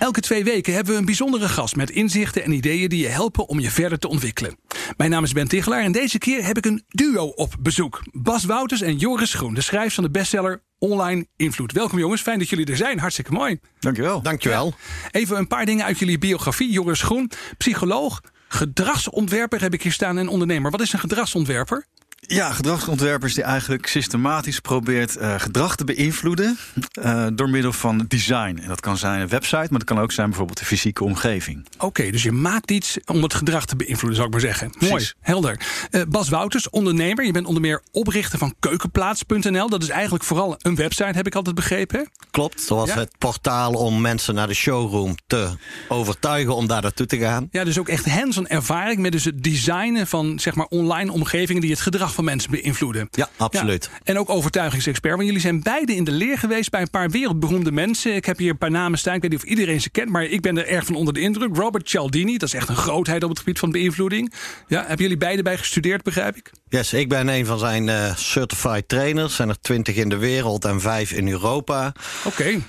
Elke twee weken hebben we een bijzondere gast met inzichten en ideeën die je helpen om je verder te ontwikkelen. Mijn naam is Ben Tichelaar en deze keer heb ik een duo op bezoek. Bas Wouters en Joris Groen, de schrijvers van de bestseller Online Invloed. Welkom jongens, fijn dat jullie er zijn. Hartstikke mooi. Dankjewel. Dankjewel. Even een paar dingen uit jullie biografie. Joris Groen, psycholoog, gedragsontwerper heb ik hier staan en ondernemer. Wat is een gedragsontwerper? Ja, gedragsontwerpers die eigenlijk systematisch probeert uh, gedrag te beïnvloeden uh, door middel van design. En dat kan zijn een website, maar dat kan ook zijn bijvoorbeeld de fysieke omgeving. Oké, okay, dus je maakt iets om het gedrag te beïnvloeden, zou ik maar zeggen. Precies. Mooi, helder. Uh, Bas Wouters, ondernemer. Je bent onder meer oprichter van keukenplaats.nl. Dat is eigenlijk vooral een website, heb ik altijd begrepen. Klopt, zoals ja? het portaal om mensen naar de showroom te overtuigen om daar naartoe te gaan. Ja, dus ook echt hands-on ervaring met dus het designen van zeg maar online omgevingen die het gedrag van mensen beïnvloeden. Ja, absoluut. Ja. En ook overtuigingsexpert. Want jullie zijn beide in de leer geweest bij een paar wereldberoemde mensen. Ik heb hier een paar namen staan. Ik weet niet of iedereen ze kent, maar ik ben er erg van onder de indruk. Robert Cialdini, dat is echt een grootheid op het gebied van beïnvloeding. Ja, hebben jullie beide bij gestudeerd, begrijp ik? Yes, ik ben een van zijn uh, certified trainers. Er zijn er twintig in de wereld en vijf in Europa. Oké. Okay.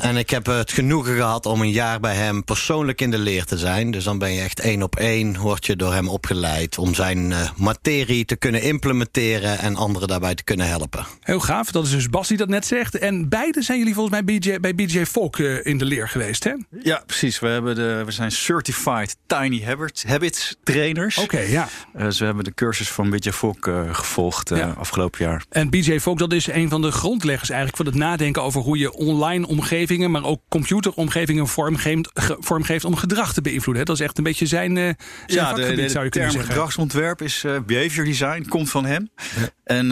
En ik heb het genoegen gehad om een jaar bij hem persoonlijk in de leer te zijn. Dus dan ben je echt één op één, word je door hem opgeleid om zijn uh, materie te kunnen implementeren en anderen daarbij te kunnen helpen. Heel gaaf, dat is dus Bas die dat net zegt. En beide zijn jullie volgens mij BJ, bij BJ Volk uh, in de leer geweest, hè? Ja, precies. We, hebben de, we zijn certified Tiny Habits, habits trainers. Oké, okay, ja. Uh, dus we hebben de cursus van BJ Volk gevolgd ja. afgelopen jaar. En BJ Volk, dat is een van de grondleggers eigenlijk van het nadenken over hoe je online omgeving maar ook computeromgevingen vormgeeft, vormgeeft om gedrag te beïnvloeden. Dat is echt een beetje zijn, uh, zijn ja, de, de, de, zou je kunnen zeggen. gedragsontwerp is uh, behavior design, komt van hem. Ja. En uh,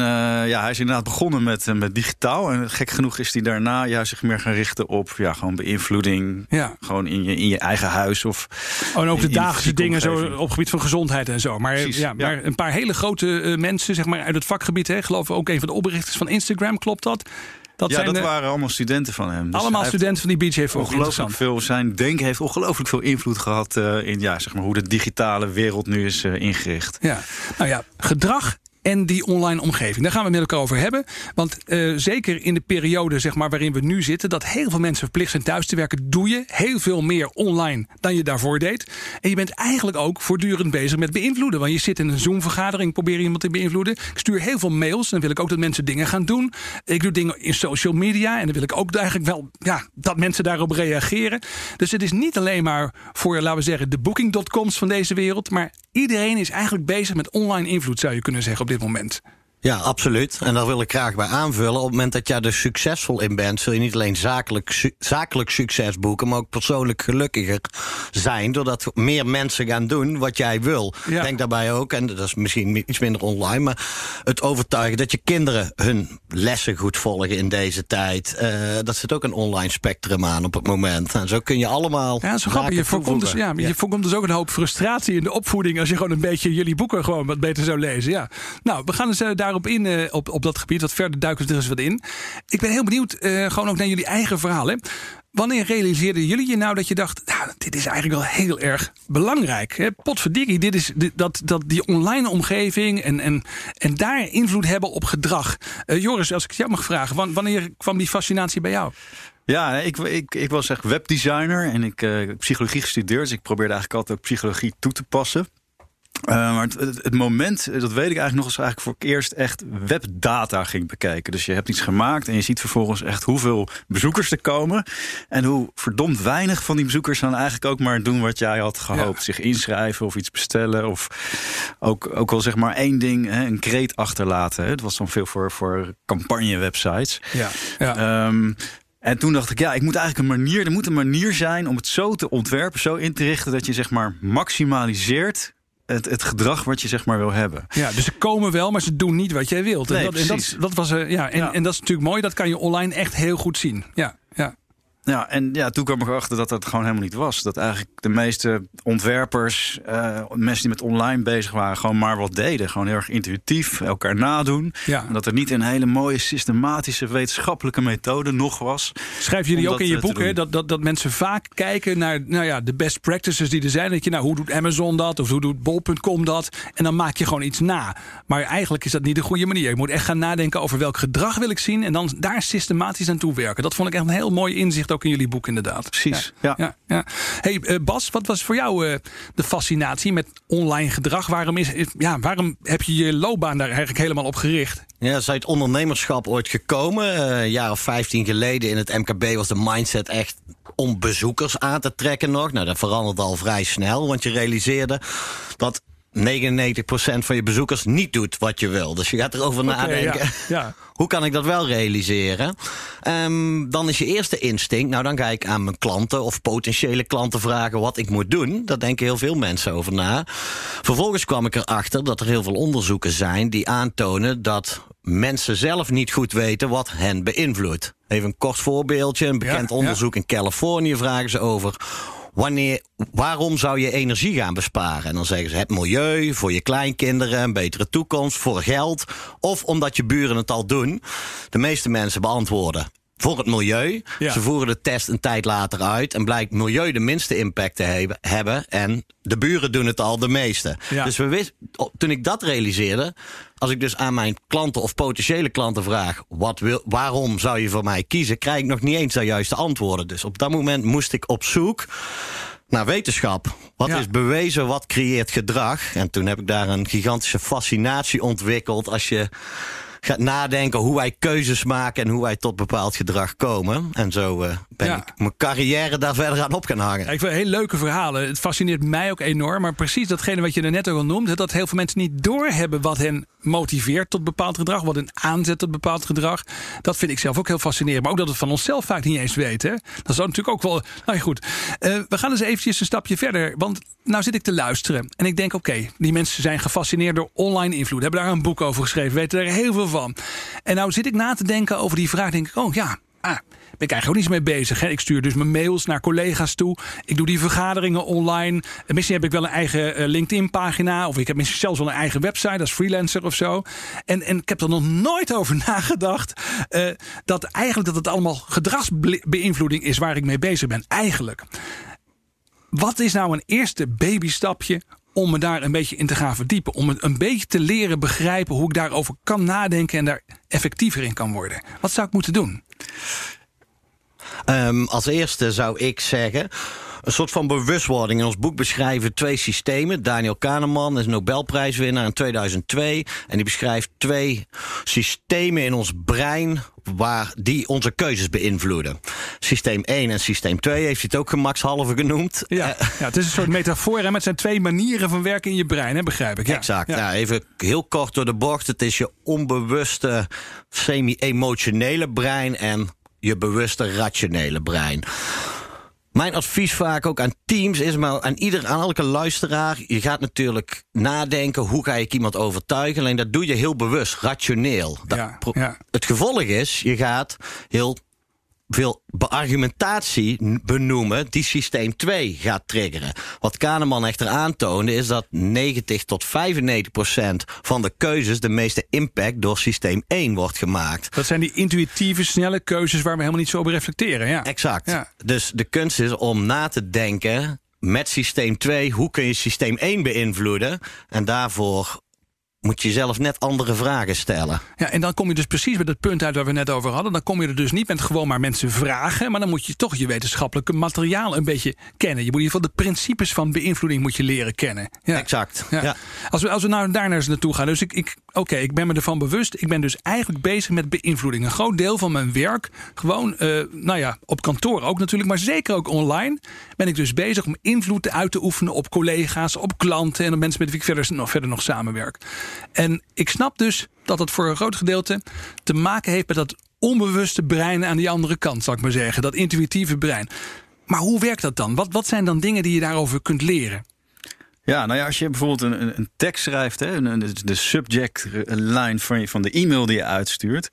ja, hij is inderdaad begonnen met, met digitaal. En gek genoeg is hij daarna juist zich meer gaan richten op ja, gewoon beïnvloeding. Ja. Gewoon in je, in je eigen huis. Of oh, en ook de dagelijkse dingen zo op gebied van gezondheid en zo. Maar, ja, maar ja. een paar hele grote mensen zeg maar, uit het vakgebied. Hè, geloof ik ook een van de oprichters van Instagram, klopt dat? Dat ja, dat waren allemaal studenten van hem. Dus allemaal studenten van die BJ Ongelooflijk veel. Zijn denken heeft ongelooflijk veel invloed gehad uh, in ja, zeg maar, hoe de digitale wereld nu is uh, ingericht. Ja, nou ja, gedrag en die online omgeving. Daar gaan we met elkaar over hebben. Want uh, zeker in de periode zeg maar, waarin we nu zitten, dat heel veel mensen verplicht zijn thuis te werken, doe je heel veel meer online dan je daarvoor deed. En je bent eigenlijk ook voortdurend bezig met beïnvloeden. Want je zit in een Zoom-vergadering, probeer iemand te beïnvloeden. Ik stuur heel veel mails. Dan wil ik ook dat mensen dingen gaan doen. Ik doe dingen in social media. En dan wil ik ook eigenlijk wel ja, dat mensen daarop reageren. Dus het is niet alleen maar voor, laten we zeggen, de booking.coms van deze wereld. Maar iedereen is eigenlijk bezig met online invloed, zou je kunnen zeggen, op dit moment. Ja, absoluut. En daar wil ik graag bij aanvullen. Op het moment dat jij er succesvol in bent, zul je niet alleen zakelijk, su zakelijk succes boeken, maar ook persoonlijk gelukkiger zijn. Doordat meer mensen gaan doen wat jij wil. Ja. Denk daarbij ook, en dat is misschien iets minder online, maar het overtuigen dat je kinderen hun lessen goed volgen in deze tijd. Uh, dat zit ook een online spectrum aan op het moment. En zo kun je allemaal. Ja, zo grappig. Je voorkomt, dus, ja, ja. je voorkomt dus ook een hoop frustratie in de opvoeding als je gewoon een beetje jullie boeken gewoon wat beter zou lezen. Ja. Nou, we gaan dus uh, daar daarop in, uh, op, op dat gebied. Wat verder duiken we er eens wat in. Ik ben heel benieuwd, uh, gewoon ook naar jullie eigen verhaal. Wanneer realiseerden jullie je nou dat je dacht, nou, dit is eigenlijk wel heel erg belangrijk. Hè? Potverdikkie, dit is dat, dat die online omgeving en, en, en daar invloed hebben op gedrag. Uh, Joris, als ik jou mag vragen, wanneer kwam die fascinatie bij jou? Ja, ik, ik, ik was echt webdesigner en ik uh, psychologie gestudeerd. Dus ik probeerde eigenlijk altijd psychologie toe te passen. Uh, maar het, het, moment, dat weet ik eigenlijk nog eens eigenlijk voor het eerst echt webdata ging bekijken. Dus je hebt iets gemaakt en je ziet vervolgens echt hoeveel bezoekers er komen. En hoe verdomd weinig van die bezoekers dan eigenlijk ook maar doen wat jij had gehoopt. Zich inschrijven of iets bestellen. Of ook, ook wel zeg maar één ding, hè, een kreet achterlaten. Het was dan veel voor, voor campagne-websites. Ja. ja. Um, en toen dacht ik, ja, ik moet eigenlijk een manier, er moet een manier zijn om het zo te ontwerpen, zo in te richten dat je zeg maar maximaliseert het, het gedrag wat je zeg maar wil hebben. Ja, dus ze komen wel, maar ze doen niet wat jij wilt. Nee, en, dat, en dat, dat, was, uh, ja, en, ja. en dat is natuurlijk mooi. Dat kan je online echt heel goed zien. Ja, ja. Ja, en ja, toen kwam ik erachter dat dat gewoon helemaal niet was. Dat eigenlijk de meeste ontwerpers, uh, mensen die met online bezig waren, gewoon maar wat deden. Gewoon heel erg intuïtief, elkaar nadoen. Ja. En dat er niet een hele mooie systematische wetenschappelijke methode nog was. Schrijf jullie ook in je eh, boek hè, dat, dat, dat mensen vaak kijken naar nou ja, de best practices die er zijn. Dat je, nou, hoe doet Amazon dat? Of hoe doet bol.com dat? En dan maak je gewoon iets na. Maar eigenlijk is dat niet de goede manier. Je moet echt gaan nadenken over welk gedrag wil ik zien. En dan daar systematisch aan toe werken. Dat vond ik echt een heel mooi inzicht ook in jullie boek inderdaad. Precies, ja. ja, ja. Hey, eh, Bas, wat was voor jou eh, de fascinatie met online gedrag? Waarom, is, is- ja, waarom heb je je loopbaan daar eigenlijk helemaal op gericht? Ja, is uit het ondernemerschap ooit gekomen. Eh, een jaar of 15 geleden in het MKB was de mindset echt om bezoekers aan te trekken nog. Nou, dat veranderde al vrij snel, want je realiseerde dat 99% van je bezoekers niet doet wat je wil. Dus je gaat erover Oké, nadenken. ja, ja. Hoe kan ik dat wel realiseren? Ehm, dan is je eerste instinct, nou dan ga ik aan mijn klanten of potentiële klanten vragen wat ik moet doen. Daar denken heel veel mensen over na. Vervolgens kwam ik erachter dat er heel veel onderzoeken zijn die aantonen dat mensen zelf niet goed weten wat hen beïnvloedt. Even een kort voorbeeldje. Een bekend Ja, ja. onderzoek in Californië vragen ze over wanneer, waarom zou je energie gaan besparen? En dan zeggen ze het milieu, voor je kleinkinderen, een betere toekomst, voor geld. Of omdat je buren het al doen. De meeste mensen beantwoorden voor het milieu. Ja. Ze voeren de test een tijd later uit. En blijkt milieu de minste impact te hebben-. En de buren doen het al de meeste. Ja. Dus we wist, toen ik dat realiseerde. Als ik dus aan mijn klanten of potentiële klanten vraag: wat wil, waarom zou je voor mij kiezen? Krijg ik nog niet eens de juiste antwoorden. Dus op dat moment moest ik op zoek naar wetenschap. Wat Ja. is bewezen, wat creëert gedrag? En toen heb ik daar een gigantische fascinatie ontwikkeld. Als je gaat nadenken hoe wij keuzes maken en hoe wij tot bepaald gedrag komen. En zo eh, ben Ja. ik mijn carrière daar verder aan op gaan hangen. Ik vind heel leuke verhalen. Het fascineert mij ook enorm. Maar precies datgene wat je er net ook al noemde. Dat heel veel mensen niet doorhebben wat hen motiveert tot bepaald gedrag. Wat hen aanzet tot bepaald gedrag. Dat vind ik zelf ook heel fascinerend. Maar ook dat we het van onszelf vaak niet eens weten. Dat zou natuurlijk ook wel... Nou ja, goed. Eh, we gaan eens eventjes een stapje verder. Want nou zit ik te luisteren. En ik denk, oké, die mensen zijn gefascineerd door online invloed. Hebben daar een boek over geschreven. Weten er heel veel van. En nou zit ik na te denken over die vraag. Denk ik, oh ja... Ah, ben ik eigenlijk ook niet mee bezig. Hè? Ik stuur dus mijn mails naar collega's toe. Ik doe die vergaderingen online. En misschien heb ik wel een eigen eh, LinkedIn-pagina. Of ik heb misschien zelfs wel een eigen website als freelancer of zo. En, en ik heb er nog nooit over nagedacht. eh, dat eigenlijk dat het allemaal gedragsbeïnvloeding is waar ik mee bezig ben. Eigenlijk. Wat is nou een eerste babystapje om me daar een beetje in te gaan verdiepen? Om een beetje te leren begrijpen hoe ik daarover kan nadenken en daar effectiever in kan worden. Wat zou ik moeten doen? Ehm, als eerste zou ik zeggen. Een soort van bewustwording. In ons boek beschrijven we twee systemen. Daniel Kahneman is Nobelprijswinnaar in 2002. En die beschrijft twee systemen in ons brein. Waar die onze keuzes beïnvloeden. Systeem 1 en systeem 2 heeft hij het ook gemakshalve genoemd. Ja, Eh, ja, het is een soort metafoor. Hè? Maar het zijn twee manieren van werken in je brein, hè? begrijp ik. Ja. Exact. Ja. Nou, even heel kort door de bocht. Het is je onbewuste, semi-emotionele brein en je bewuste, rationele brein. Mijn advies vaak ook aan teams is, maar aan ieder, aan elke luisteraar. Je gaat natuurlijk nadenken, hoe ga ik iemand overtuigen? Alleen dat doe je heel bewust, rationeel. Dat Ja, pro- ja. Het gevolg is, je gaat heel veel beargumentatie benoemen die systeem 2 gaat triggeren. Wat Kahneman echter aantoonde is dat 90 tot 95 procent van de keuzes de meeste impact door systeem 1 wordt gemaakt. Dat zijn die intuïtieve, snelle keuzes waar we helemaal niet zo over reflecteren. Ja. Exact. Ja. Dus de kunst is om na te denken met systeem 2, hoe kun je systeem 1 beïnvloeden? En daarvoor moet je zelf net andere vragen stellen. Ja, en dan kom je dus precies bij dat punt uit waar we net over hadden. Dan kom je er dus niet met gewoon maar mensen vragen. Maar dan moet je toch je wetenschappelijke materiaal een beetje kennen. Je moet in ieder geval de principes van beïnvloeding moet je leren kennen. Ja. Exact. Ja. Ja. Als we, als we nou daar naar eens naartoe gaan. Dus ik, ik, oké, ik ben me ervan bewust. Ik ben dus eigenlijk bezig met beïnvloeding. Een groot deel van mijn werk, gewoon, eh, nou ja, op kantoor ook natuurlijk, maar zeker ook online, ben ik dus bezig om invloed uit te oefenen op collega's, op klanten en op mensen met wie ik verder nog, verder nog samenwerk. En ik snap dus dat het voor een groot gedeelte te maken heeft met dat onbewuste brein aan die andere kant, zal ik maar zeggen. Dat intuïtieve brein. Maar hoe werkt dat dan? Wat, wat zijn dan dingen die je daarover kunt leren? Ja, nou ja, als je bijvoorbeeld een, een tekst schrijft, hè, een, de subject line van, van de e-mail die je uitstuurt,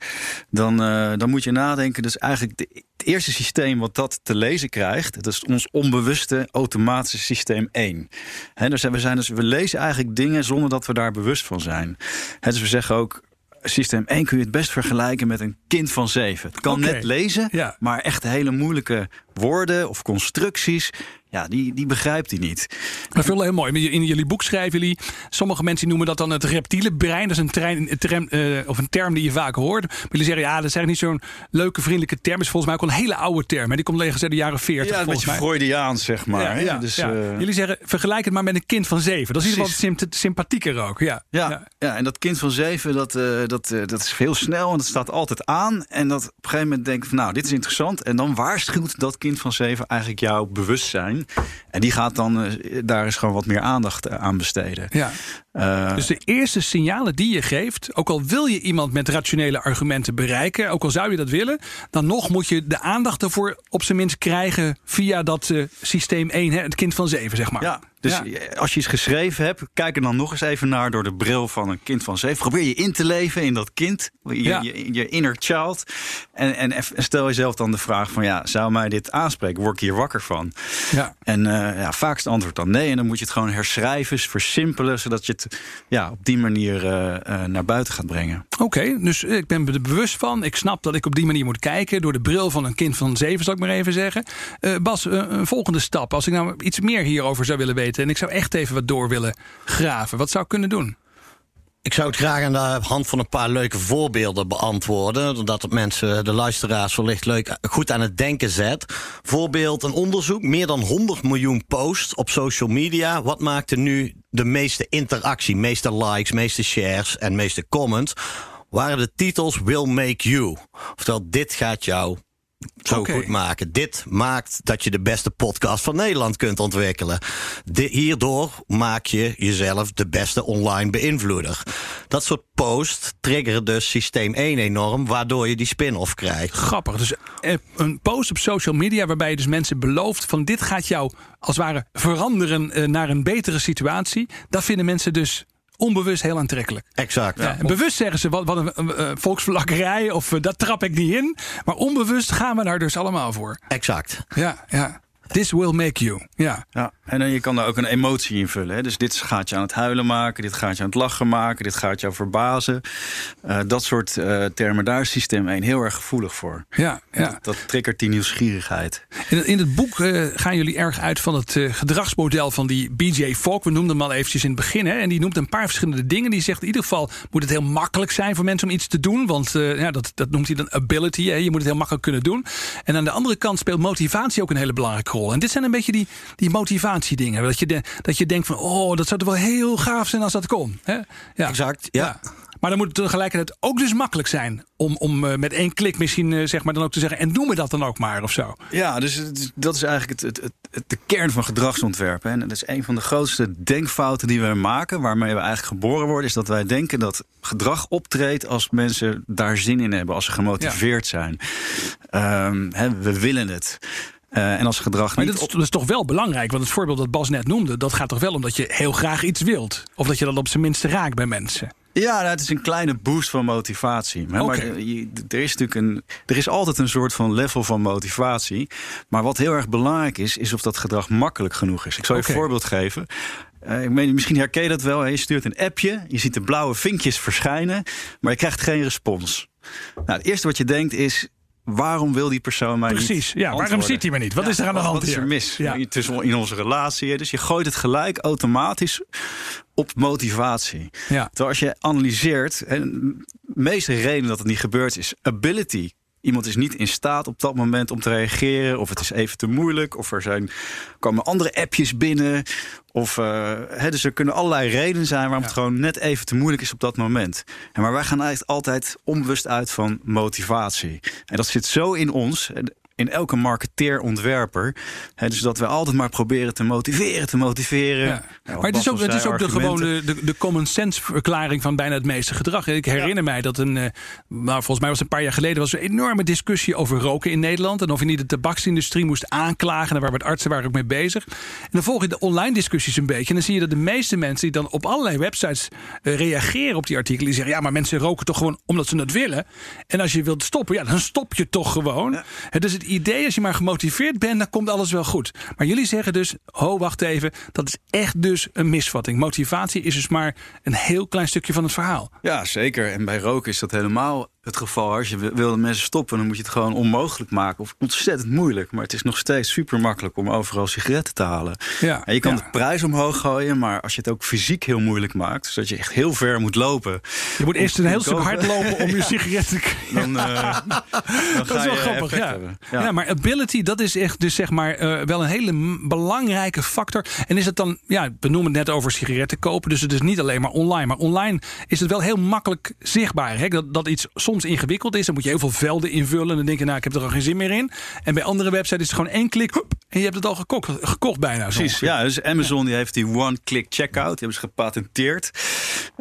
dan, uh, dan moet je nadenken. Dus eigenlijk de, het eerste systeem wat dat te lezen krijgt, dat is ons onbewuste automatische systeem 1. He, dus we, zijn dus, we lezen eigenlijk dingen zonder dat we daar bewust van zijn. He, dus we zeggen ook, systeem 1 kun je het best vergelijken met een kind van 7. Het kan net lezen, ja. maar echt hele moeilijke woorden of constructies. Ja, die, die begrijpt hij niet. Dat vind ik heel mooi. In jullie boek schrijven jullie... Sommige mensen noemen dat dan het reptiele brein. Dat is een, trein, een term, uh, of een term die je vaak hoort. Maar jullie zeggen, ja, dat is eigenlijk niet zo'n leuke, vriendelijke term. is volgens mij ook een hele oude term. Hè? Die komt leeg uit de jaren 40. Ja, een beetje Freudiaans, zeg maar. Ja, ja, dus, ja. Uh... Jullie zeggen, vergelijk het maar met een kind van zeven. Dat is iets wat sympathieker ook. Ja. Ja, ja. en dat kind van zeven, dat, uh, dat, dat is heel snel. En dat staat altijd aan. En dat op een gegeven moment denkt van, nou, dit is interessant. En dan waarschuwt dat kind van zeven eigenlijk jouw bewustzijn. En die gaat dan uh, daar is gewoon wat meer aandacht eh, aan besteden. Ja. Uh, dus de eerste signalen die je geeft, ook al wil je iemand met rationele argumenten bereiken, ook al zou je dat willen, dan nog moet je de aandacht ervoor op zijn minst krijgen via dat uh, systeem 1, hè, het kind van 7, zeg maar. Ja, dus als je iets geschreven hebt, kijk er dan nog eens even naar door de bril van een kind van 7. Probeer je in te leven in dat kind, je, ja. je, je, inner child. En, en, stel jezelf dan de vraag van, ja, zou mij dit aanspreken? Word ik hier wakker van? Ja. En uh, ja, vaak is het antwoord dan nee. En dan moet je het gewoon herschrijven, versimpelen, zodat je het ja, op die manier uh, uh, naar buiten gaat brengen. Oké, okay, dus ik ben er bewust van. Ik snap dat ik op die manier moet kijken. Door de bril van een kind van zeven, zal ik maar even zeggen. Bas, een volgende stap. Als ik nou iets meer hierover zou willen weten. En ik zou echt even wat door willen graven. Wat zou ik kunnen doen? Ik zou het graag aan de hand van een paar leuke voorbeelden beantwoorden. Dat het mensen, de luisteraars, wellicht leuk goed aan het denken zet. Voorbeeld: een onderzoek. Meer dan 100 miljoen posts op social media. Wat maakte nu de meeste interactie, meeste likes, meeste shares en meeste comments? Waren de titels Will Make You. Oftewel, dit gaat jou zo okay. goed maken. Dit maakt dat je de beste podcast van Nederland kunt ontwikkelen. De, hierdoor maak je jezelf de beste online beïnvloeder. Dat soort posts triggeren dus systeem 1 enorm, waardoor je die spin-off krijgt. Grappig. Dus eh, een post op social media waarbij je dus mensen belooft van dit gaat jou als het ware veranderen eh, naar een betere situatie. Dat vinden mensen dus onbewust heel aantrekkelijk. Exact. Ja, bewust zeggen ze wat, wat een, een, volksverlakkerij of uh, dat trap ik niet in. Maar onbewust gaan we daar dus allemaal voor. Exact. Ja, ja. This will make you. Ja. ja. En dan je kan daar ook een emotie in vullen. Hè? Dus dit gaat je aan het huilen maken, dit gaat je aan het lachen maken, dit gaat jou verbazen. Uh, dat soort uh, termen, daar is systeem 1 heel erg gevoelig voor. Ja, ja. Dat, dat triggert die nieuwsgierigheid. In, in het boek uh, gaan jullie erg uit van het gedragsmodel van die BJ Fogg. We noemden hem al eventjes in het begin. Hè? En die noemt een paar verschillende dingen. Die zegt in ieder geval moet het heel makkelijk zijn voor mensen om iets te doen. Want ja, dat, dat noemt hij dan ability. Hè? Je moet het heel makkelijk kunnen doen. En aan de andere kant speelt motivatie ook een hele belangrijke rol. En dit zijn een beetje die, die motivatiedingen. Dat je, de, dat je denkt van, oh, dat zou toch wel heel gaaf zijn als dat kon. Hè? Ja. Exact, ja. Maar dan moet het tegelijkertijd ook dus makkelijk zijn om, om uh, met één klik misschien uh, zeg maar dan ook te zeggen en noem me dat dan ook maar of zo. Ja, dus dat is eigenlijk het, het, het, de kern van gedragsontwerpen. En dat is een van de grootste denkfouten die we maken, waarmee we eigenlijk geboren worden, is dat wij denken dat gedrag optreedt als mensen daar zin in hebben, als ze gemotiveerd ja. zijn. Um, hè, we willen het. Uh, en als gedrag maar niet. Dat is, dat is, toch wel belangrijk, want het voorbeeld dat Bas net noemde, dat gaat toch wel omdat je heel graag iets wilt. Of dat je dat op zijn minste raakt bij mensen. Ja, nou, het is een kleine boost van motivatie. Maar, okay. maar je, er is natuurlijk een. Er is altijd een soort van level van motivatie. Maar wat heel erg belangrijk is, is of dat gedrag makkelijk genoeg is. Ik zal je okay. een voorbeeld geven. Uh, ik meen, misschien herken je dat wel. Je stuurt een appje, je ziet de blauwe vinkjes verschijnen, maar je krijgt geen respons. Nou, het eerste wat je denkt is: waarom wil die persoon mij Precies, niet ja, waarom ziet hij me niet? Wat ja, is er aan de hand Wat is er mis ja. tussen in onze relatie? Dus je gooit het gelijk automatisch op motivatie. Ja. Terwijl als je analyseert, en de meeste reden dat het niet gebeurt is ability. Iemand is niet in staat op dat moment om te reageren. Of het is even te moeilijk. Of er zijn, komen andere appjes binnen. Of, uh, he, dus er kunnen allerlei redenen zijn waarom ja. het gewoon net even te moeilijk is op dat moment. En maar wij gaan eigenlijk altijd onbewust uit van motivatie. En dat zit zo in ons. In elke marketeer, ontwerper. Hè, dus dat we altijd maar proberen te motiveren, te motiveren. Ja. maar het is ook, het is ook de, gewone, de, de common sense verklaring van bijna het meeste gedrag. Ik herinner mij dat een, uh, nou, volgens mij was het een paar jaar geleden, was er een enorme discussie over roken in Nederland. En of je niet de tabaksindustrie moest aanklagen. En waar we artsen waren ook mee bezig. En dan volg je de online discussies een beetje. En dan zie je dat de meeste mensen die dan op allerlei websites uh, reageren op die artikelen. Die zeggen, ja, maar mensen roken toch gewoon omdat ze het willen. En als je wilt stoppen, ja, dan stop je toch gewoon. Ja. Dus het idee, als je maar gemotiveerd bent, dan komt alles wel goed. Maar jullie zeggen dus, ho, wacht even. Dat is echt dus een misvatting. Motivatie is dus maar een heel klein stukje van het verhaal. Ja, zeker. En bij roken is dat helemaal het geval. Als je wil mensen stoppen, dan moet je het gewoon onmogelijk maken. Of ontzettend moeilijk. Maar het is nog steeds super makkelijk om overal sigaretten te halen. Ja, en je kan ja. de prijs omhoog gooien, maar als je het ook fysiek heel moeilijk maakt, zodat je echt heel ver moet lopen. Je moet eerst een heel stuk hard lopen om je sigaretten te Dan, uh, dan dat is wel grappig. Ja. Ja. ja. maar ability, dat is echt dus zeg maar uh, wel een hele belangrijke factor. En is het dan, ja, we noemen het net over sigaretten kopen, dus het is niet alleen maar online. Maar online is het wel heel makkelijk zichtbaar. Hè? Dat, dat iets soms ingewikkeld is. Dan moet je heel veel velden invullen. En dan denk je, nou, ik heb er al geen zin meer in. En bij andere websites is het gewoon één klik. Hup, en je hebt het al gekocht, gekocht bijna. Precies, ja. Dus Amazon die heeft die one-click checkout. Die hebben ze gepatenteerd.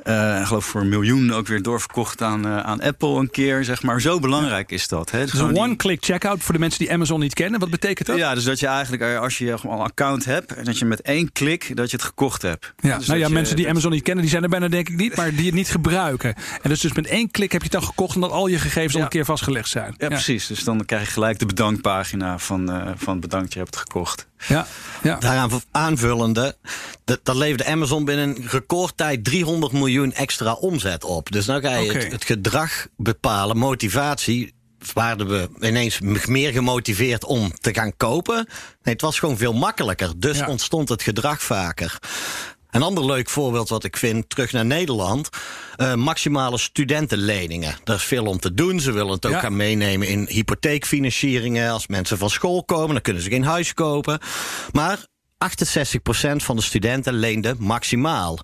Uh, ik geloof voor een miljoen ook weer doorverkocht aan, uh, aan Apple een keer. Zeg maar. Zo belangrijk is dat. Hè? Dus een one-click checkout voor de mensen die Amazon niet kennen. Wat betekent dat? Ja, dus dat je eigenlijk, als je al een account hebt... en dat je met één klik dat je het gekocht hebt. Ja, dus nou ja, je, mensen die Amazon niet kennen, die zijn er bijna denk ik niet. Maar die het niet gebruiken. En dus, dus met één klik heb je het dan gekocht... omdat al je gegevens ja. al een keer vastgelegd zijn. Ja, ja, precies. Dus dan krijg je gelijk de bedankpagina van, uh, van bedankt, je hebt het gekocht. Ja, ja. Daaraan aanvullende, dat, dat leverde Amazon binnen een recordtijd 300 miljoen extra omzet op. Dus nou ga je okay. het, het gedrag bepalen, motivatie waren we ineens meer gemotiveerd om te gaan kopen. Nee, het was gewoon veel makkelijker. Dus ja. ontstond het gedrag vaker. Een ander leuk voorbeeld wat ik vind, terug naar Nederland. Uh, maximale studentenleningen. Daar is veel om te doen. Ze willen het ook ja. gaan meenemen in hypotheekfinancieringen. Als mensen van school komen, dan kunnen ze geen huis kopen. Maar 68% van de studenten leende maximaal.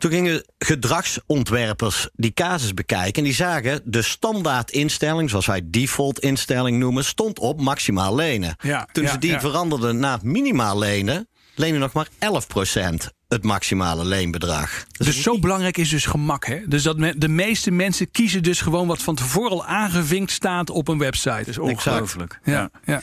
Toen gingen gedragsontwerpers die casus bekijken. En die zagen de standaard instelling, zoals wij default instelling noemen, stond op maximaal lenen. Ja, Toen ja, ze die ja. veranderden naar minimaal lenen, lenen nog maar 11% het maximale leenbedrag. Dus zo belangrijk is dus gemak. Hè? Dus dat me, de meeste mensen kiezen dus gewoon wat van tevoren al aangevinkt staat op een website. Dat is ongelooflijk. Ja. ja.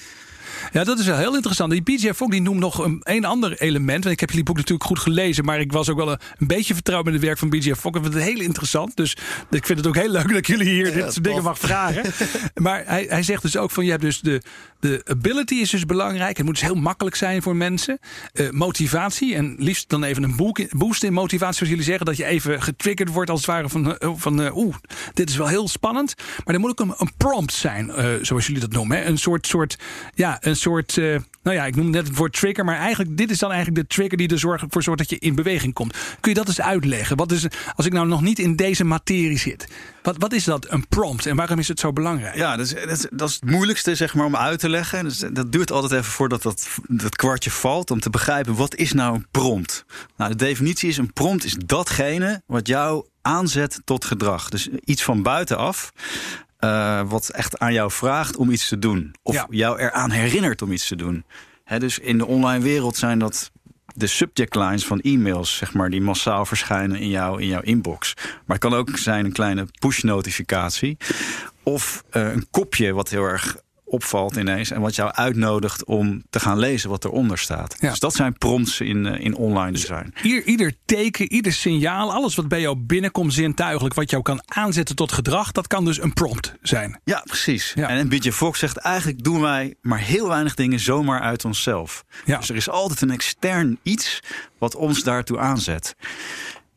Ja, dat is wel heel interessant. Die PJ Fogg die noemt nog een, een ander element. Want ik heb jullie boek natuurlijk goed gelezen. Maar ik was ook wel een, een beetje vertrouwd met het werk van BJ Fogg. Ik vind het heel interessant. Dus ik vind het ook heel leuk dat jullie hier ja, dit soort dingen mag vragen. maar hij, hij zegt dus ook van je hebt dus de, de ability is dus belangrijk. Het moet dus heel makkelijk zijn voor mensen. Uh, motivatie. En liefst dan even een boost in motivatie. Zoals jullie zeggen. Dat je even getriggerd wordt als het ware van, uh, van uh, oeh, dit is wel heel spannend. Maar er moet ook een, een prompt zijn. uh, zoals jullie dat noemen. Hè? Een soort, soort, ja, een soort, uh, nou ja, ik noem net het woord trigger, maar eigenlijk, dit is dan eigenlijk de trigger die ervoor zorgt, dat je in beweging komt. Kun je dat eens uitleggen? Wat is, als ik nou nog niet in deze materie zit, wat, wat is dat, een prompt en waarom is het zo belangrijk? Ja, dat is, dat is, dat is het moeilijkste zeg maar om uit te leggen. Dus dat duurt altijd even voordat dat, dat kwartje valt, om te begrijpen, wat is nou een prompt? Nou, de definitie is, een prompt is datgene wat jou aanzet tot gedrag. Dus iets van buitenaf. Uh, wat echt aan jou vraagt om iets te doen. Of ja. jou eraan herinnert om iets te doen. He, dus in de online wereld zijn dat de subject lines van e-mails, zeg maar, die massaal verschijnen in, jou, in jouw inbox. Maar het kan ook zijn een kleine push-notificatie. Of uh, een kopje wat heel erg opvalt ineens en wat jou uitnodigt om te gaan lezen wat eronder staat. Ja. Dus dat zijn prompts in, uh, in online design. Dus ieder, ieder teken, ieder signaal, alles wat bij jou binnenkomt zintuigelijk, wat jou kan aanzetten tot gedrag, dat kan dus een prompt zijn. Ja, precies. Ja. En BJ Fox zegt eigenlijk doen wij maar heel weinig dingen zomaar uit onszelf. Ja. Dus er is altijd een extern iets wat ons daartoe aanzet.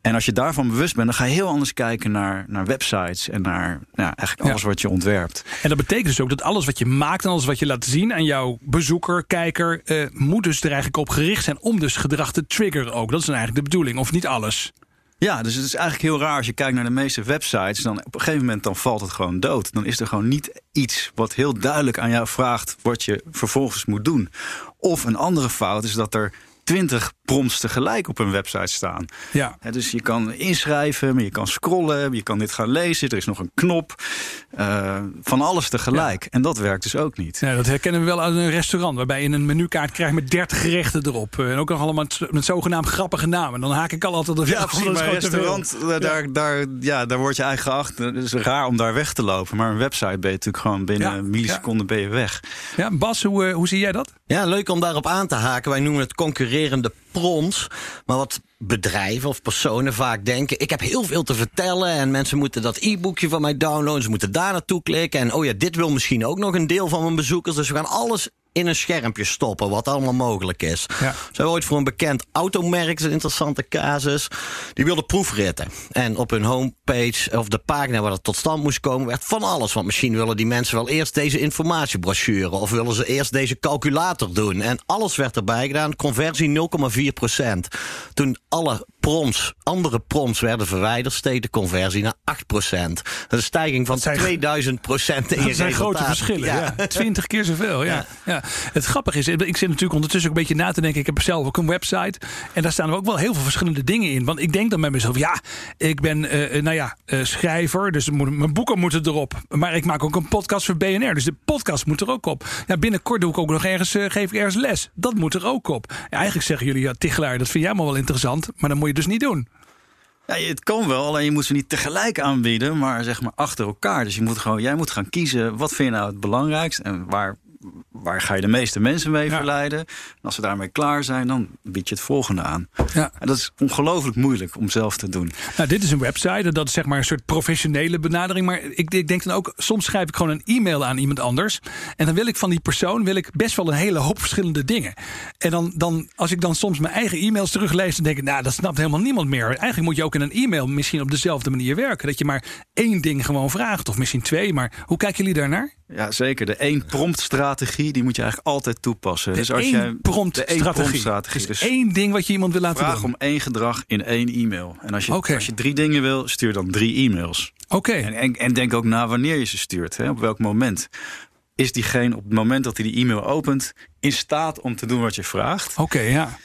En als je daarvan bewust bent, dan ga je heel anders kijken naar, naar websites en naar ja, eigenlijk alles ja. wat je ontwerpt. En dat betekent dus ook dat alles wat je maakt en alles wat je laat zien aan jouw bezoeker, kijker, uh, moet dus er eigenlijk op gericht zijn om dus gedrag te triggeren ook. Dat is eigenlijk de bedoeling, of niet alles. Ja, dus het is eigenlijk heel raar als je kijkt naar de meeste websites. Dan op een gegeven moment dan valt het gewoon dood. Dan is er gewoon niet iets wat heel duidelijk aan jou vraagt wat je vervolgens moet doen. Of een andere fout is dat er twintig prompts tegelijk op een website staan. Ja. Dus je kan inschrijven, maar je kan scrollen, je kan dit gaan lezen. Er is nog een knop. eh, van alles tegelijk. En dat werkt dus ook niet. Ja, dat herkennen we wel uit een restaurant. Waarbij je een menukaart krijgt met 30 gerechten erop. Eh, En ook nog allemaal met, met zogenaamd grappige namen. Dan haak ik al altijd. Ja, precies. dat is Maar een restaurant, daar, daar, daar, ja, daar word je eigenlijk geacht. Het is raar om daar weg te lopen. Maar een website ben je natuurlijk gewoon binnen Ja, een milliseconde ben je weg. Ja, Bas, hoe, eh, hoe zie jij dat? Ja, leuk om daarop aan te haken. Wij noemen het concurrerende prons. Maar wat bedrijven of personen vaak denken... ik heb heel veel te vertellen en mensen moeten dat e-boekje van mij downloaden. Ze moeten daar naartoe klikken. En oh ja, dit wil misschien ook nog een deel van mijn bezoekers. Dus we gaan alles in een schermpje stoppen, wat allemaal mogelijk is. Ja. Zo ooit voor een bekend automerk, een interessante casus. Die wilde proefritten. En op hun homepage, of de pagina waar het tot stand moest komen, werd van alles. Want misschien willen die mensen wel eerst deze informatiebrochure. Of willen ze eerst deze calculator doen. En alles werd erbij gedaan. Conversie 0,4 procent. Toen alle proms, andere proms werden verwijderd, steeg de conversie naar 8 procent. Dat is een stijging van Dat zijn- 2000 procent in je Dat zijn grote verschillen. Ja. Ja. 20 keer zoveel. Ja. Ja. Ja. Het grappige is, ik zit natuurlijk ondertussen ook een beetje na te denken. Ik heb zelf ook een website. En daar staan ook wel heel veel verschillende dingen in. Want ik denk dan bij mezelf, ja, ik ben eh, eh, nou ja, eh, schrijver. Dus moet- mijn boeken moeten erop. Maar ik maak ook een podcast voor BNR. Dus de podcast moet er ook op. Ja, binnenkort doe ik ook nog ergens, geef ik ergens les. Dat moet er ook op. Ja, eigenlijk zeggen jullie, ja, Tichelaar, dat vind jij maar wel interessant. Maar dat moet je dus niet doen. Ja, het kan wel, alleen je moet ze niet tegelijk aanbieden, maar zeg maar achter elkaar. Dus je moet gewoon, jij moet gaan kiezen, wat vind je nou het belangrijkst en waar, waar ga je de meeste mensen mee Ja. verleiden. En als ze daarmee klaar zijn, dan bied je het volgende aan. Ja. En dat is ongelooflijk moeilijk om zelf te doen. Nou, dit is een website. en Dat is zeg maar een soort professionele benadering. Maar ik, ik denk dan ook, soms schrijf ik gewoon een e-mail aan iemand anders. En dan wil ik van die persoon wil ik best wel een hele hoop verschillende dingen. En dan, dan als ik dan soms mijn eigen e-mails teruglees, dan denk ik, nou, dat snapt helemaal niemand meer. Eigenlijk moet je ook in een e-mail misschien op dezelfde manier werken. Dat je maar één ding gewoon vraagt, of misschien twee. Maar hoe kijken jullie daarnaar? Ja, zeker. De één prompt strategie, die moet je eigenlijk altijd toepassen. dus als jij prompt de één strategie. prompt strategie. Dus Dus één ding wat je iemand wil laten vraag doen. om één gedrag in één e-mail. En als je, als je drie dingen wil, stuur dan drie e-mails. Oké, En, en, en denk ook na wanneer je ze stuurt. Hè? Op welk moment. Is diegene op het moment dat hij die e-mail opent... in staat om te doen wat je vraagt? Oké, ja.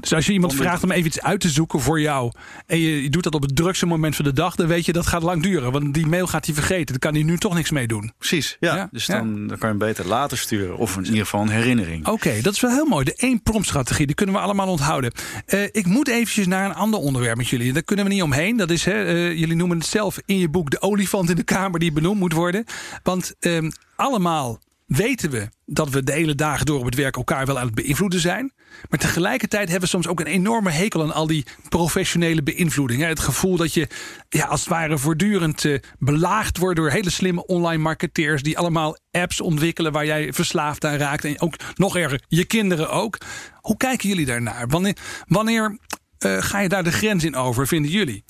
Dus als je iemand vraagt om even iets uit te zoeken voor jou. en je, doet dat op het drukste moment van de dag. dan weet je dat gaat lang duren. Want die mail gaat hij vergeten. Daar kan hij nu toch niks mee doen. Precies, ja. Ja, dus ja. dan, dan kan je hem beter later sturen. Of in ieder geval een herinnering. Oké, dat is wel heel mooi. De één promptstrategie, die kunnen we allemaal onthouden. Eh, ik moet eventjes naar een ander onderwerp met jullie. Daar kunnen we niet omheen. Dat is, hè, eh, jullie noemen het zelf in je boek... de olifant in de kamer die benoemd moet worden. Want ehm, allemaal weten we dat we de hele dagen door op het werk... elkaar wel aan het beïnvloeden zijn. Maar tegelijkertijd hebben we soms ook een enorme hekel... aan al die professionele beïnvloeding. Het gevoel dat je ja, als het ware voortdurend eh, belaagd wordt... door hele slimme online marketeers... die allemaal apps ontwikkelen waar jij verslaafd aan raakt. En ook nog erger, je kinderen ook. Hoe kijken jullie daarnaar? Wanneer, wanneer eh, ga je daar de grens in over, vinden jullie?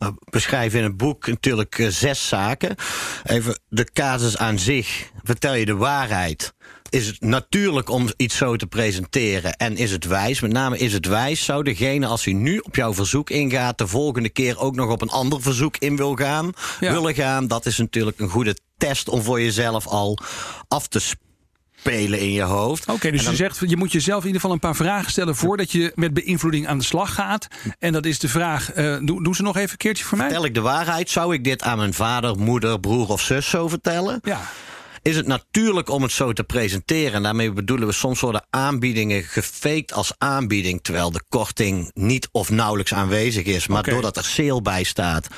We beschrijven in het boek natuurlijk eh, zes zaken. Even de casus aan zich. Vertel je de waarheid? Is het natuurlijk om iets zo te presenteren? En is het wijs? Met name is het wijs? Zou degene, als hij nu op jouw verzoek ingaat, de volgende keer ook nog op een ander verzoek in wil gaan? Ja. Willen gaan? Dat is natuurlijk een goede test om voor jezelf al af te spelen in je hoofd. Oké, dus dan- je zegt, je moet jezelf in ieder geval een paar vragen stellen... voordat je met beïnvloeding aan de slag gaat. En dat is de vraag, eh, doe, doe ze nog even een keertje voor mij? Vertel ik de waarheid? Zou ik dit aan mijn vader, moeder, broer of zus zo vertellen? Ja, is het natuurlijk om het zo te presenteren. En daarmee bedoelen we soms worden aanbiedingen gefaked als aanbieding, terwijl de korting niet of nauwelijks aanwezig is. Maar doordat er sale bij staat,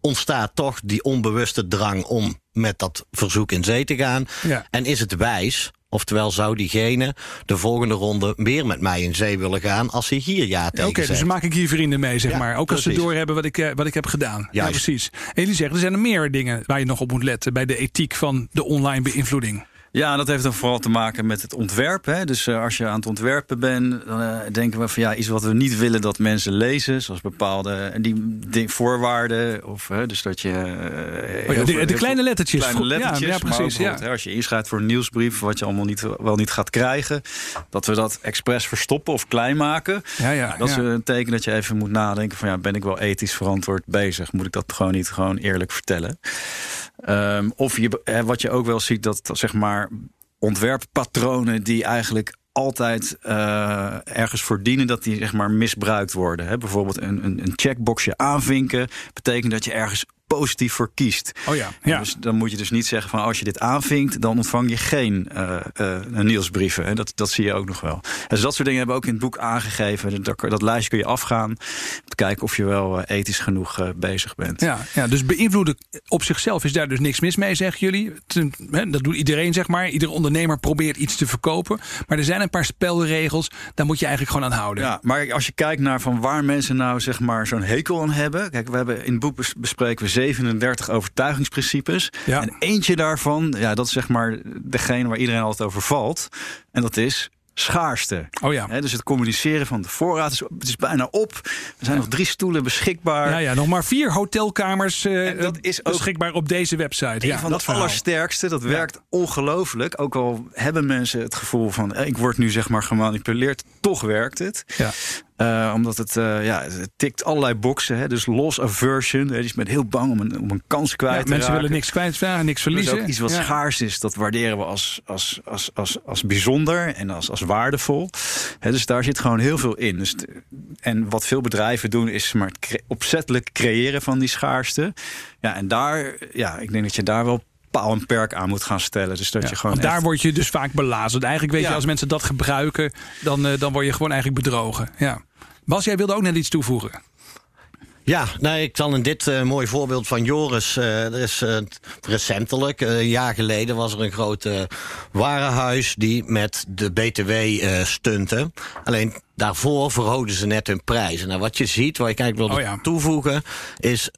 ontstaat toch die onbewuste drang om met dat verzoek in zee te gaan. Ja. En is het wijs? Oftewel zou diegene de volgende ronde weer met mij in zee willen gaan als hij hier ja tegen Oké, dus dan maak ik hier vrienden mee, zeg Ja, maar. Ook als ze doorhebben wat ik, eh, wat ik heb gedaan. Ja, precies. En jullie zeggen, er zijn er meer dingen waar je nog op moet letten... bij de ethiek van de online beïnvloeding. Ja, dat heeft dan vooral te maken met het ontwerp. Hè. Dus eh, als je aan het ontwerpen bent, dan eh, denken we van ja, iets wat we niet willen dat mensen lezen, zoals bepaalde en die, die voorwaarden. Of dus dat je. eh, Oh ja, de, veel- de heel kleine lettertjes. Kleine lettertjes, Ja, precies. Ja. hè, als je inschrijft voor een nieuwsbrief, wat je allemaal niet, wel niet gaat krijgen, dat we dat expres verstoppen of klein maken. Ja, ja, dat is een teken dat je even moet nadenken van ja, ben ik wel ethisch verantwoord bezig? Moet ik dat gewoon niet gewoon eerlijk vertellen? Ehm, of je, hè, wat je ook wel ziet, dat, zeg maar ontwerppatronen die eigenlijk altijd uh, ergens voor dienen dat die zeg maar misbruikt worden. Hè? Bijvoorbeeld een, een, een checkboxje aanvinken betekent dat je ergens positief voor kiest. Oh ja, ja. Dus dan moet je dus niet zeggen van als je dit aanvinkt, dan ontvang je geen uh, uh, nieuwsbrieven. Dat, dat zie je ook nog wel. Dus dat soort dingen hebben we ook in het boek aangegeven. Dat, dat lijstje kun je afgaan. Om te kijken of je wel ethisch genoeg uh, bezig bent. Ja, ja, dus beïnvloeden op zichzelf is daar dus niks mis mee, zeggen jullie. Dat doet iedereen, zeg maar. Iedere ondernemer probeert iets te verkopen. Maar er zijn een paar spelregels. Daar moet je eigenlijk gewoon aan houden. Ja, maar als je kijkt naar van waar mensen nou zeg maar zo'n hekel aan hebben. Kijk, we hebben in het boek bespreken we 37 overtuigingsprincipes. Ja. En eentje daarvan, ja, dat is zeg maar degene waar iedereen altijd over valt. En dat is schaarste. Oh ja. dus het communiceren van de voorraad is, het is bijna op. Er zijn nog drie stoelen beschikbaar. Ja, ja, nog maar vier hotelkamers uh, dat is ook beschikbaar op deze website. Een ja, van dat de allersterkste. Dat werkt ongelooflijk. Ook al hebben mensen het gevoel van... eh, ik word nu zeg maar gemanipuleerd. Toch werkt het. Ja. Uh, omdat het, uh, ja, het tikt allerlei boxen. Hè. Dus loss aversion. Hè. Dus je bent heel bang om een, om een kans kwijt Ja, te mensen raken. willen niks kwijtvragen, niks Dus verliezen. ook iets wat Ja. schaars is, dat waarderen we als, als, als, als, als bijzonder en als, als waardevol. Hè, dus daar zit gewoon heel veel in. Dus, t- en wat veel bedrijven doen, is maar cre- opzettelijk creëren van die schaarste. Ja, en daar, ja, ik denk dat je daar wel paal en perk aan moet gaan stellen. Dus dat Ja, je gewoon. want daar echt- word je dus vaak belazerd. Eigenlijk weet je, als mensen dat gebruiken, dan, eh, dan word je gewoon eigenlijk bedrogen. Ja. Bas, jij wilde ook net iets toevoegen. Ja, nou, ik zal in dit eh mooi voorbeeld van Joris. eh, er is eh, recentelijk, eh, een jaar geleden, was er een groot warenhuis die met de BTW eh stunte. Alleen daarvoor verhoogden ze net hun prijzen. Nou, wat je ziet, wat ik eigenlijk wilde Oh ja. toevoegen, is.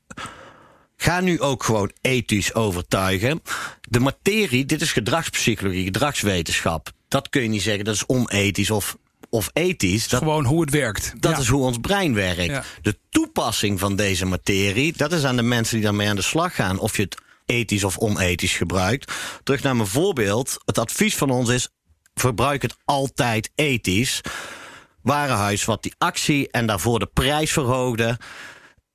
Ga nu ook gewoon ethisch overtuigen. De materie, dit is gedragspsychologie, gedragswetenschap. Dat kun je niet zeggen, dat is onethisch of, of ethisch. Dat, Gewoon hoe het werkt. dat Ja. is hoe ons brein werkt. Ja. De toepassing van deze materie, dat is aan de mensen die daarmee aan de slag gaan. Of je het ethisch of onethisch gebruikt. Terug naar mijn voorbeeld. Het advies van ons is: verbruik het altijd ethisch. Warenhuis wat die actie en daarvoor de prijs verhoogde.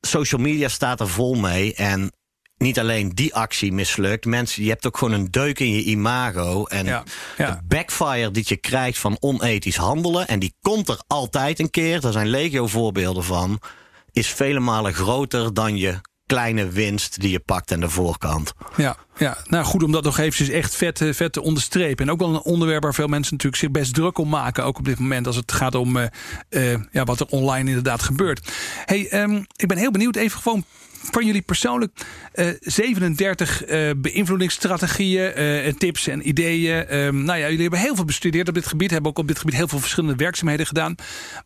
Social media staat er vol mee. En niet alleen die actie mislukt. Mensen, je hebt ook gewoon een deuk in je imago. En Ja, ja. de backfire die je krijgt van onethisch handelen. En die komt er altijd een keer. Daar zijn legio voorbeelden van. Is vele malen groter dan je kleine winst die je pakt aan de voorkant. Ja, ja, nou goed om dat nog eventjes echt vet, eh, vet te onderstrepen. En ook wel een onderwerp waar veel mensen natuurlijk zich best druk om maken. Ook op dit moment als het gaat om eh, eh, ja, wat er online inderdaad gebeurt. Hey, ehm, ik ben heel benieuwd even gewoon van jullie persoonlijk. eh 37 eh, beïnvloedingsstrategieën, eh, tips en ideeën. Ehm, nou ja, jullie hebben heel veel bestudeerd op dit gebied. Hebben ook op dit gebied heel veel verschillende werkzaamheden gedaan.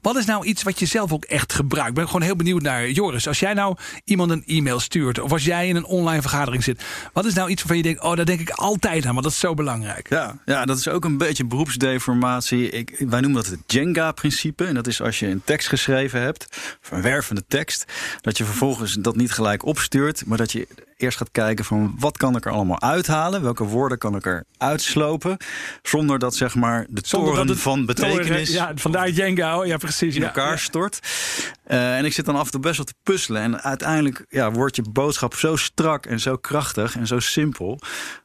Wat is nou iets wat je zelf ook echt gebruikt? Ik ben gewoon heel benieuwd naar Joris. Als jij nou iemand een e-mail stuurt, of als jij in een online vergadering zit, wat is nou iets waarvan je denkt: oh, daar denk ik altijd aan, want dat is zo belangrijk. Ja, ja, dat is ook een beetje beroepsdeformatie. Ik, wij noemen dat het Jenga-principe. En dat is als je een tekst geschreven hebt, of een wervende tekst, dat je vervolgens dat niet gelijk opstuurt, maar dat je eerst gaat kijken van wat kan ik er allemaal uithalen, welke woorden kan ik er uitslopen, zonder dat zeg maar de toren van betekenis Ja, vandaar Jenga. Oh, ja, precies. in ja, elkaar ja. stort. Eh, en ik zit dan af en toe best wel te puzzelen. En uiteindelijk ja, wordt je boodschap zo strak en zo krachtig en zo simpel.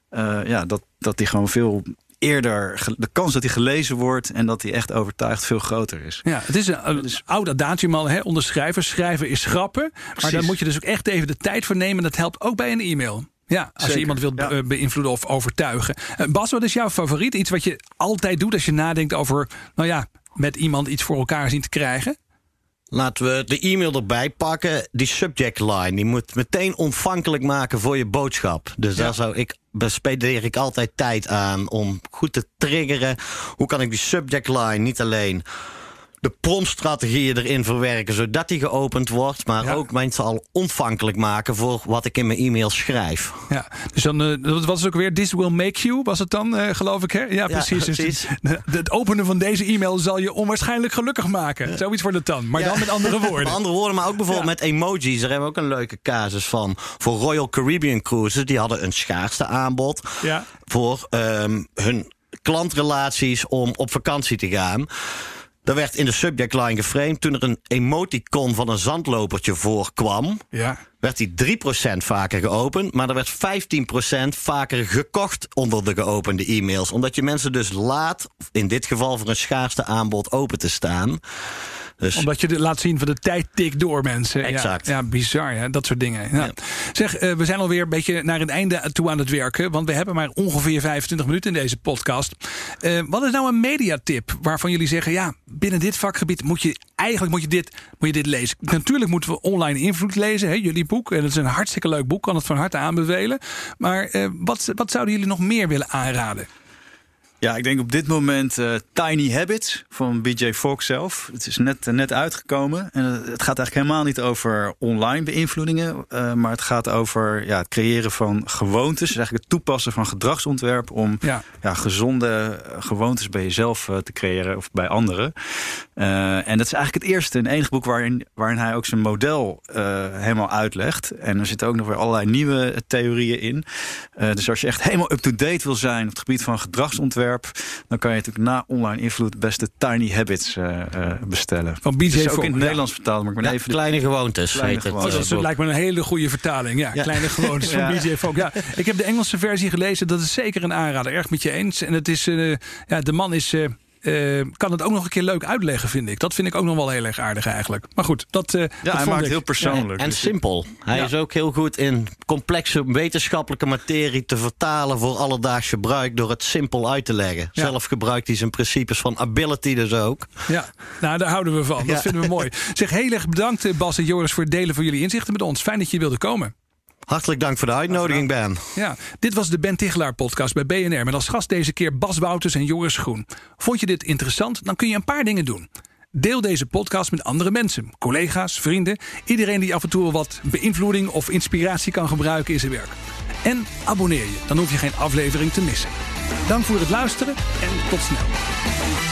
eh, ja, dat, dat die gewoon veel eerder. De kans dat die gelezen wordt en dat die echt overtuigt veel groter is. Ja, het is een, een oud adagium al hè, onder schrijvers. Schrijven is schrappen. Maar Precies. daar moet je dus ook echt even de tijd voor nemen. Dat helpt ook bij een e-mail. Ja, als je iemand wilt ja. be- beïnvloeden of overtuigen. Eh, Bas, wat is jouw favoriet? Iets wat je altijd doet als je nadenkt over, nou ja, met iemand iets voor elkaar zien te krijgen? Laten we de e-mail erbij pakken. Die subject line, die moet meteen ontvankelijk maken voor je boodschap. Dus daar zou ik, bespendeer ik altijd tijd aan om goed te triggeren. Hoe kan ik die subject line niet alleen de promptstrategieën erin verwerken, zodat die geopend wordt, maar Ja. ook mensen al ontvankelijk maken voor wat ik in mijn e-mail schrijf. Ja, dus dan, eh, dat was het ook weer, this will make you, was het dan, eh, geloof ik, hè? Ja, precies. Dus precies. het- het openen van deze e-mail zal je onwaarschijnlijk gelukkig maken. Zoiets wordt het dan, maar dan met andere woorden. Met andere woorden, maar ook bijvoorbeeld met emojis. Daar hebben we ook een leuke casus van. Voor Royal Caribbean Cruises, die hadden een schaarste aanbod. Ja. Voor ehm, hun klantrelaties om op vakantie te gaan. Dat werd in de subject line geframed. Toen er een emoticon van een zandlopertje voorkwam, Ja. werd die 3% vaker geopend. Maar er werd 15% vaker gekocht onder de geopende e-mails. Omdat je mensen dus laat, in dit geval voor een schaarste aanbod, open te staan. Dus Omdat je laat zien van de tijd tikt door mensen. Ja, Exact. Ja, bizar, hè? dat soort dingen. Ja. Zeg, eh, we zijn alweer een beetje naar het einde toe aan het werken. Want we hebben maar ongeveer 25 minuten in deze podcast. Eh, wat is nou een mediatip waarvan jullie zeggen... ja, binnen dit vakgebied moet je eigenlijk moet je dit, moet je dit lezen. Natuurlijk moeten we online invloed lezen, hè, jullie boek. En het is een hartstikke leuk boek, kan het van harte aanbevelen. Maar eh, wat, wat zouden jullie nog meer willen aanraden? Ja, ik denk op dit moment eh, Tiny Habits van BJ Fogg zelf. Het is net, net uitgekomen. En het gaat eigenlijk helemaal niet over online beïnvloedingen. eh, maar het gaat over ja, het creëren van gewoontes. Dus eigenlijk het toepassen van gedragsontwerp om Ja. ja, gezonde eh, gewoontes bij jezelf te creëren of bij anderen. En dat is eigenlijk het eerste en enige boek waarin, waarin hij ook zijn model helemaal uitlegt. En er zitten ook nog weer allerlei nieuwe theorieën in. Dus als je echt helemaal up-to-date wil zijn op het gebied van gedragsontwerp, dan kan je natuurlijk na online invloed best de Tiny Habits eh, eh, bestellen. Van BJ is ook in het ja. Nederlands vertaald, maar ik ben ja, even de kleine gewoontes Kleine heet het. Oh, gewoontes. dat eh, is- lijkt me een hele goede vertaling. Ja, Ja. kleine gewoontes van. BJ Fogg. Ja, ik heb de Engelse versie gelezen. Dat is zeker een aanrader. Erg met je eens. En het is, eh, ja, de man is, eh, eh, kan het ook nog een keer leuk uitleggen, vind ik. Dat vind ik ook nog wel heel erg aardig eigenlijk. Maar goed, dat, eh dat Ja, hij maakt ik. heel persoonlijk. En Dus- simpel. Hij Ja. is ook heel goed in complexe wetenschappelijke materie te vertalen voor alledaags gebruik door het simpel uit te leggen. Ja. Zelf gebruikt hij zijn principes van ability dus ook. Ja, nou daar houden we van. Dat Ja. vinden we mooi. Zeg heel erg bedankt eh, Bas en Joris voor het delen van jullie inzichten met ons. Fijn dat je wilde komen. Hartelijk dank voor de uitnodiging, Ben. Ja, dit was de Ben Tichelaar podcast bij BNR met als gast deze keer Bas Wouters en Joris Groen. Vond je dit interessant? Dan kun je een paar dingen doen. Deel deze podcast met andere mensen, collega's, vrienden, iedereen die af en toe wat beïnvloeding of inspiratie kan gebruiken in zijn werk. En abonneer je, dan hoef je geen aflevering te missen. Dank voor het luisteren en tot snel.